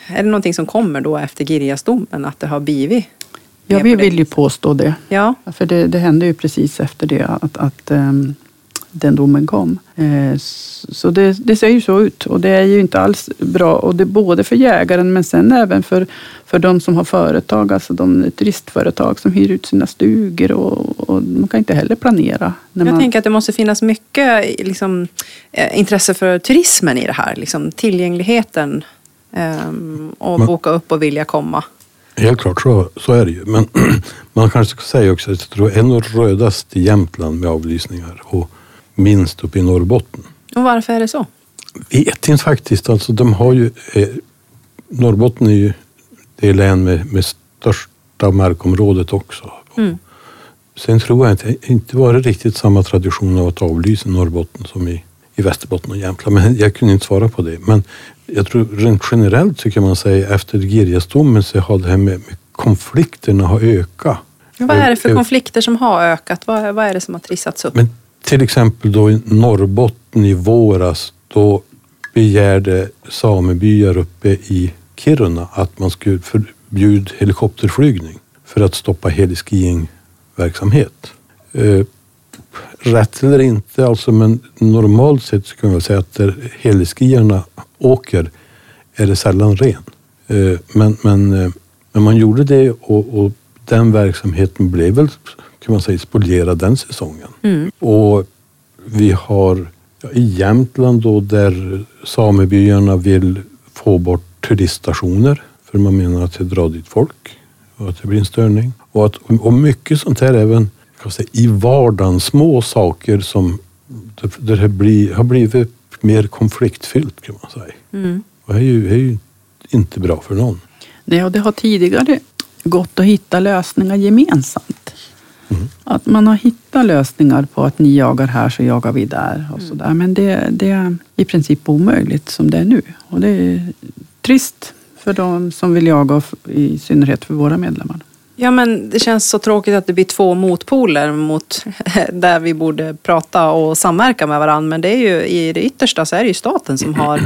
är det någonting som kommer då efter Girjasdomen, att det har blivit Ja, vi vill ju påstå det. Ja. För det, det hände ju precis efter det att, att um, den domen kom. Eh, så det, det, ser ju så ut och det är ju inte alls bra. Och det är både för jägaren men sen även för, för de som har företag, alltså de turistföretag som hyr ut sina stugor och, och man kan inte heller planera. Jag man... tänker att det måste finnas mycket liksom, eh, intresse för turismen i det här. Liksom, tillgängligheten um, och men, boka upp och vilja komma. Helt klart så, så är det ju. Men man kanske ska säga också att jag tror en av rödast i Jämtland med avlysningar. Och minst uppe i Norrbotten. Och varför är det så? Vet inte faktiskt. Alltså, de har ju, eh, Norrbotten är ju det län med, med största markområdet också. Mm. Sen tror jag inte, inte varit riktigt samma tradition av att avlysa Norrbotten som i, i Västerbotten och Jämtland. Men jag kunde inte svara på det. Men jag tror rent generellt så kan man säga efter Girjasdomen så har det här med, med konflikterna har ökat. Vad är det för konflikter som har ökat? Vad, vad är det som har trissats upp? Men till exempel då i Norrbotten i våras, då begärde samebyar uppe i Kiruna att man skulle förbjuda helikopterflygning för att stoppa heliskiing-verksamhet. Eh, rätt eller inte, alltså, men normalt sett så kan man säga att där heliskierna åker är det sällan ren. Eh, men, men, eh, men man gjorde det och, och den verksamheten blev väl kan man säga spolierad den säsongen. Mm. Och vi har ja, i Jämtland då där samebyarna vill få bort turiststationer för man menar att det drar dit folk och att det blir en störning. Och, att, och mycket sånt här även kan säga, i vardagen, små saker som det, det blir, har blivit mer konfliktfyllt kan man säga. Mm. Och det är ju, är ju inte bra för någon. Nej, och det har tidigare gått att hitta lösningar gemensamt. Mm. Att man har hittat lösningar på att ni jagar här så jagar vi där. och mm. så där. Men det, det, är i princip omöjligt som det är nu. Och det är trist för de som vill jaga, i synnerhet för våra medlemmar. Ja, men det känns så tråkigt att det blir två motpoler mot där vi borde prata och samverka med varandra. Men det är ju i det yttersta så är det ju staten som har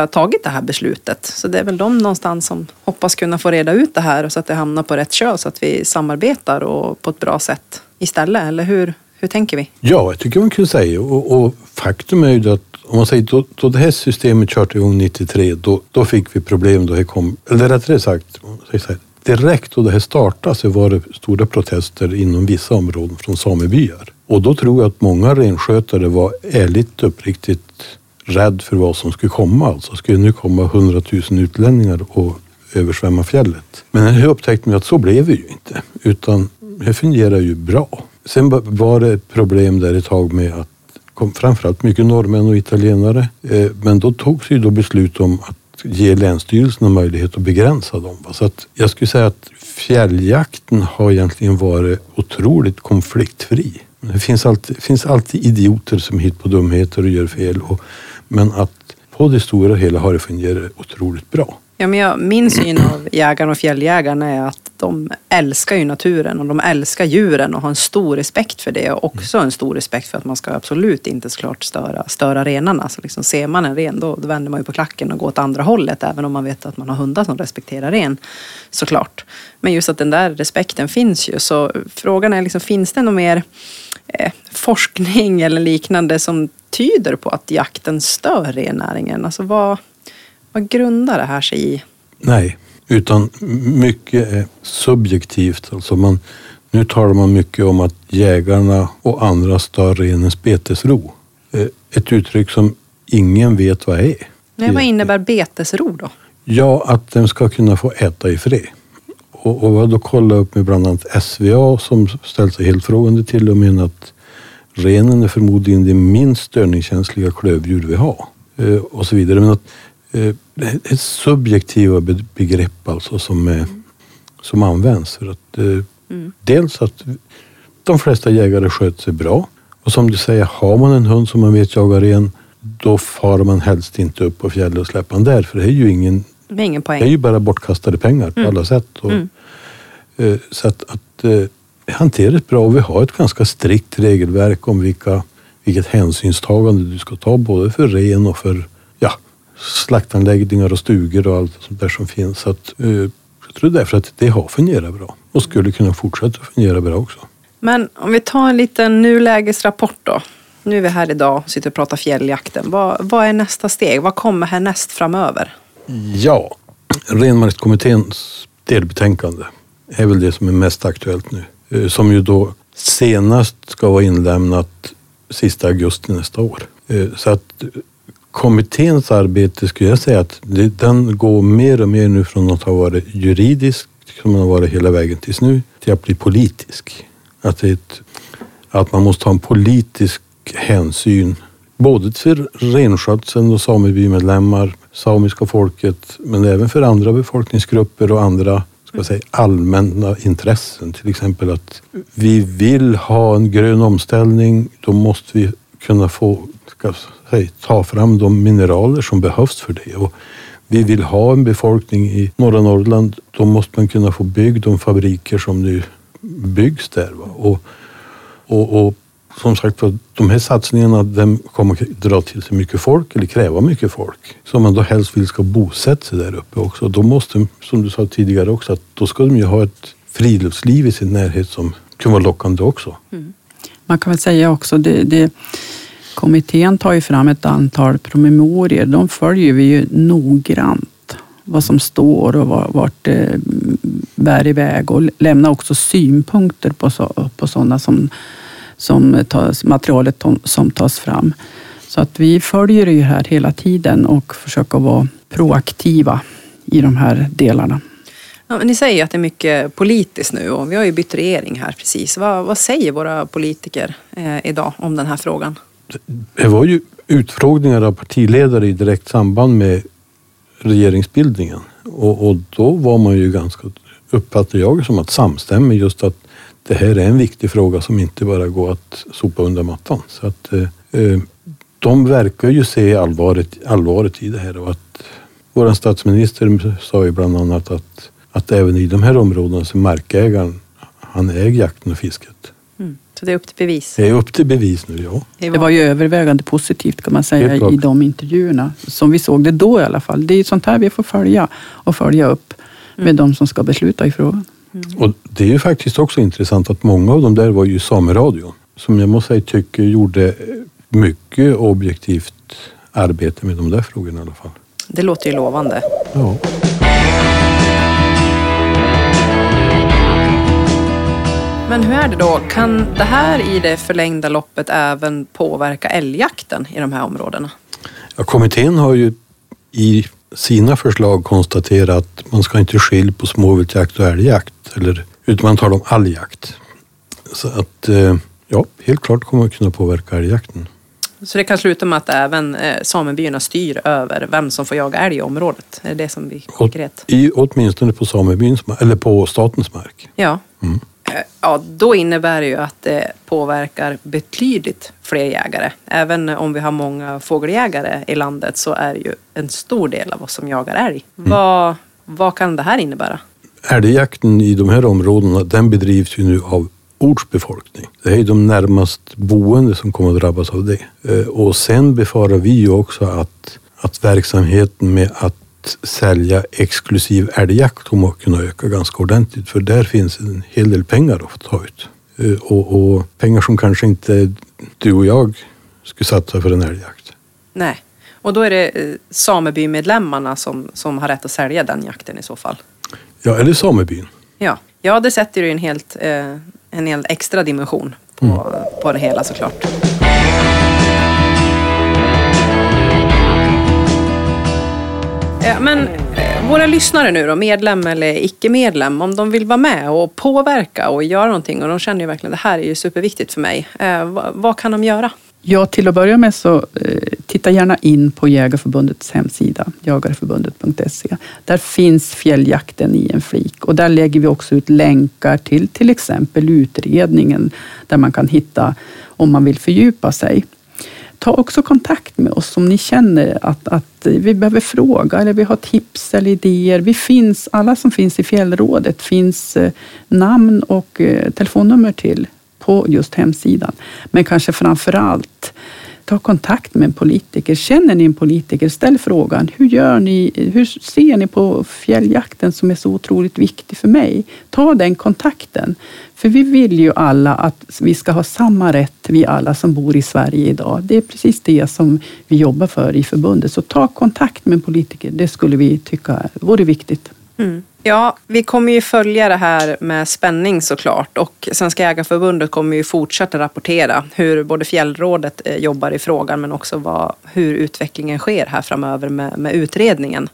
har tagit det här beslutet. Så det är väl de någonstans som hoppas kunna få reda ut det här så att det hamnar på rätt köl så att vi samarbetar och på ett bra sätt istället. Eller hur, hur tänker vi? Ja, jag tycker man kan säga och, och faktum är ju att om man säger då, då det här systemet körde igång 93, då, då fick vi problem då det kom, eller rättare sagt, här, direkt då det här startade så var det stora protester inom vissa områden från samebyar. Och då tror jag att många renskötare var ärligt uppriktigt rädd för vad som skulle komma. Alltså skulle nu komma hundratusen utlänningar och översvämma fjället. Men här upptäckte man att så blev det ju inte, utan det fungerar ju bra. Sen var det ett problem där ett tag med att kom framförallt mycket norrmän och italienare. Eh, men då togs ju då beslut om att ge länsstyrelserna möjlighet att begränsa dem. Så att jag skulle säga att fjälljakten har egentligen varit otroligt konfliktfri. Det finns alltid, finns alltid idioter som hittar på dumheter och gör fel. Och men att på det stora hela har det fungerat otroligt bra. Ja, men jag, min syn av jägarna och fjälljägarna är att de älskar ju naturen och de älskar djuren och har en stor respekt för det och också en stor respekt för att man ska absolut inte såklart störa, störa renarna. Så liksom ser man en ren då, då vänder man ju på klacken och går åt andra hållet även om man vet att man har hundar som respekterar ren såklart. Men just att den där respekten finns ju så frågan är liksom, finns det något mer eh, forskning eller liknande som tyder på att jakten stör rennäringen? Alltså vad, vad grundar det här sig i? Nej, utan mycket är subjektivt. Alltså man, nu talar man mycket om att jägarna och andra stör renens betesro. Eh, Ett uttryck som ingen vet vad är. Nej, vad innebär betesro då? Ja, att den ska kunna få äta i fred. Och, och jag då kollat upp med bland annat SVA som ställt sig helt frågande till och menar att renen är förmodligen det minst störningskänsliga klövdjur vi har. Eh, och så vidare. Men att, eh, det är subjektiva be- begrepp alltså som, är, som används. För att, eh, Dels att de flesta jägare sköter sig bra. Och som du säger, har man en hund som man vet jagar ren, då far man helst inte upp på fjället och släpper den där. För det är ju ingen Det är ingen det är poäng. ju bara bortkastade pengar på alla sätt. Och, eh, Så att, att hantera det bra. Och vi har ett ganska strikt regelverk om vilka, vilket hänsynstagande du ska ta både för ren och för ja, slaktanläggningar och stugor och allt sånt där som finns. Så att, eh, jag tror därför att det har fungerat bra och skulle kunna fortsätta fungera bra också. Men om vi tar en liten nulägesrapport då. Nu är vi här idag och sitter och pratar fjälljakten. Vad, vad är nästa steg? Vad kommer härnäst framöver? Ja, Renmarkskommitténs delbetänkande är väl det som är mest aktuellt nu. Eh, som ju då senast ska vara inlämnat sista augusti nästa år. Eh, så att kommitténs arbete skulle jag säga att det, den går mer och mer nu från att ha varit juridisk, som den har varit hela vägen tills nu, till att bli politisk. Att, det ett, att man måste ha en politisk hänsyn både till renskötseln och samebymedlemmar, samiska folket, men även för andra befolkningsgrupper och andra ska säga, allmänna intressen. Till exempel att vi vill ha en grön omställning, då måste vi kunna få ska säga, ta fram de mineraler som behövs för det. Och vi vill ha en befolkning i norra Norrland, då måste man kunna få bygga de fabriker som nu byggs där. Va? Och, och, och som sagt för de här satsningarna de kommer att dra till sig mycket folk eller kräva mycket folk som man då helst vill ska bosätta sig där uppe också. Då måste, som du sa tidigare också, att då ska de ju ha ett friluftsliv i sin närhet som kan vara lockande också. Mm. Man kan väl säga också, det, det, kommittén tar ju fram ett antal promemorior. De följer vi ju noggrant vad som står och vart det bär iväg och lämnar också synpunkter på, så, på sådana som, som tas, materialet som tas fram. Så att vi följer ju här hela tiden och försöker vara proaktiva i de här delarna. Ja, men ni säger att det är mycket politiskt nu och vi har ju bytt regering här precis. Vad, vad säger våra politiker eh, idag om den här frågan? Det var ju utfrågningar av partiledare i direkt samband med regeringsbildningen och, och då var man ju ganska, uppfattade jag som att samstämmig just att det här är en viktig fråga som inte bara går att sopa under mattan. Så att, eh, eh, de verkar ju se allvaret, allvaret i det här och att vår statsminister sa ju bland annat att, att även i de här områdena så markägaren, han äger jakten och fisket. Mm. Så det är upp till bevis. Det är upp till bevis nu, ja. Det var ju övervägande positivt kan man säga i de intervjuerna. Som vi såg det då i alla fall. Det är ju sånt här vi får följa och följa upp med de som ska besluta i frågan. Och det är ju faktiskt också intressant att många av dem där var ju Sameradion. Som jag måste säga tycker gjorde mycket objektivt arbete med de där frågorna i alla fall. Det låter ju lovande. Ja. Men hur är det då? Kan det här i det förlängda loppet även påverka älgjakten i de här områdena? Ja, kommittén har ju i sina förslag konstaterat att man ska inte skilja på småviltjakt och älgjakt. Eller, utan man talar om all jakt. Så att eh, ja, helt klart kommer det kunna påverka älgjakten. Så det kan sluta med att även eh, samebyarna styr över vem som får jaga älg i området? Är det det som blir konkret? i, åtminstone på samebyns, eller på statens mark. Ja. Mm. Ja, då innebär det ju att det påverkar betydligt fler jägare. Även om vi har många fågeljägare i landet så är det ju en stor del av oss som jagar älg. Vad, vad kan det här innebära? älgjakten i de här områdena den bedrivs ju nu av ortsbefolkning. Det är de närmast boende som kommer att drabbas av det. Eh, och sen befarar vi ju också att, att verksamheten med att sälja exklusiv älgjakt kommer att kunna öka ganska ordentligt. För där finns en hel del pengar att ta ut. Eh, och, och pengar som kanske inte du och jag skulle satsa för en älgjakt. Nej, och då är det eh, samebymedlemmarna som, som har rätt att sälja den jakten i så fall? Ja, eller samebyn. Ja, ja det sätter ju en helt, eh, en helt extra dimension på, mm. på det hela såklart. Eh, men eh, våra lyssnare nu då, medlem eller icke-medlem, om de vill vara med och påverka och göra någonting och de känner ju verkligen det här är ju superviktigt för mig. Eh, vad, vad, kan de göra? Ja, till att börja med så eh, titta gärna in på Jägarförbundets hemsida, jagarförbundet.se. Där finns fjälljakten i en flik och där lägger vi också ut länkar till till exempel utredningen där man kan hitta om man vill fördjupa sig. Ta också kontakt med oss om ni känner att, att vi behöver fråga eller vi har tips eller idéer. Vi finns, alla som finns i Fjällrådet finns eh, namn och eh, telefonnummer till på just hemsidan. Men kanske framför allt ta kontakt med en politiker. Känner ni en politiker, ställ frågan. Hur, gör ni, hur ser ni på fjälljakten som är så otroligt viktig för mig? Ta den kontakten. För vi vill ju alla att vi ska ha samma rätt, vi alla som bor i Sverige idag. Det är precis det som vi jobbar för i förbundet. Så ta kontakt med en politiker. Det skulle vi tycka vore viktigt. Mm. Ja, vi kommer ju följa det här med spänning såklart och Svenska Jägareförbundet kommer ju fortsätta rapportera hur både Fjällrådet eh, jobbar i frågan men också vad, hur utvecklingen sker här framöver med, med utredningen.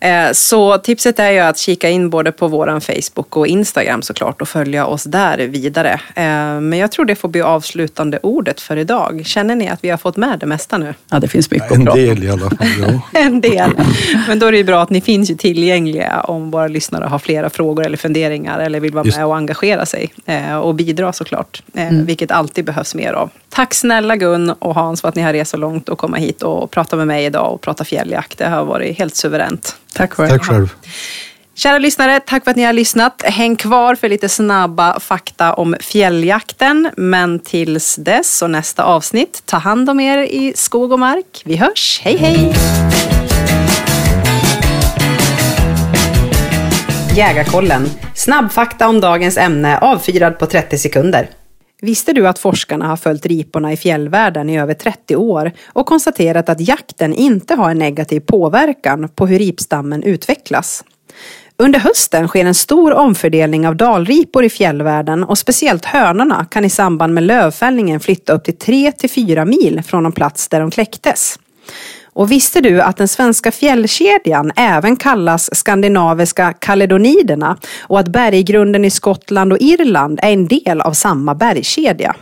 Eh, så tipset är ju att kika in både på våran Facebook och Instagram såklart och följa oss där vidare. Eh, men jag tror det får bli avslutande ordet för idag. Känner ni att vi har fått med det mesta nu? Ja, det finns mycket En del i alla fall, ja. en del. Men då är det ju bra att ni finns ju tillgängliga om våra lyssnare har flera frågor eller funderingar eller vill vara Just. med och engagera sig eh, och bidra såklart. Mm. Vilket alltid behövs mer av. Tack snälla Gun och Hans för att ni har rest så långt och komma hit och prata med mig idag och prata fjälljakt. Det har varit helt suveränt. Tack själv. Tack själv. Kära lyssnare, tack för att ni har lyssnat. Häng kvar för lite snabba fakta om fjälljakten. Men tills dess och nästa avsnitt, ta hand om er i skog och mark. Vi hörs, hej hej! Jägarkollen, snabbfakta om dagens ämne avfyrad på 30 sekunder. Visste du att forskarna har följt riporna i fjällvärlden i över 30 år och konstaterat att jakten inte har en negativ påverkan på hur ripstammen utvecklas? Under hösten sker en stor omfördelning av dalripor i fjällvärlden och speciellt hönorna kan i samband med lövfällningen flytta upp till 3 till 4 mil från de plats där de kläcktes. Och visste du att den svenska fjällkedjan även kallas skandinaviska kaledoniderna och att berggrunden i Skottland och Irland är en del av samma bergskedja?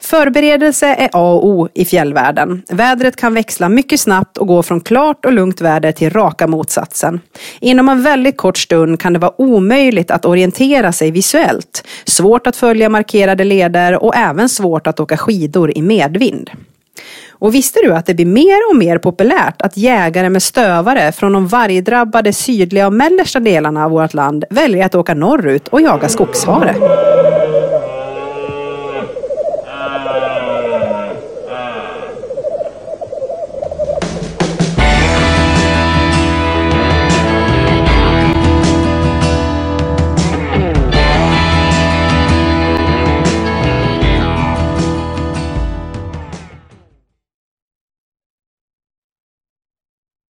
Förberedelse är A och O i fjällvärlden. Vädret kan växla mycket snabbt och gå från klart och lugnt väder till raka motsatsen. Inom en väldigt kort stund kan det vara omöjligt att orientera sig visuellt, svårt att följa markerade leder och även svårt att åka skidor i medvind. Och visste du att det blir mer och mer populärt att jägare med stövare från de vargdrabbade sydliga och mellersta delarna av vårt land väljer att åka norrut och jaga skogshare?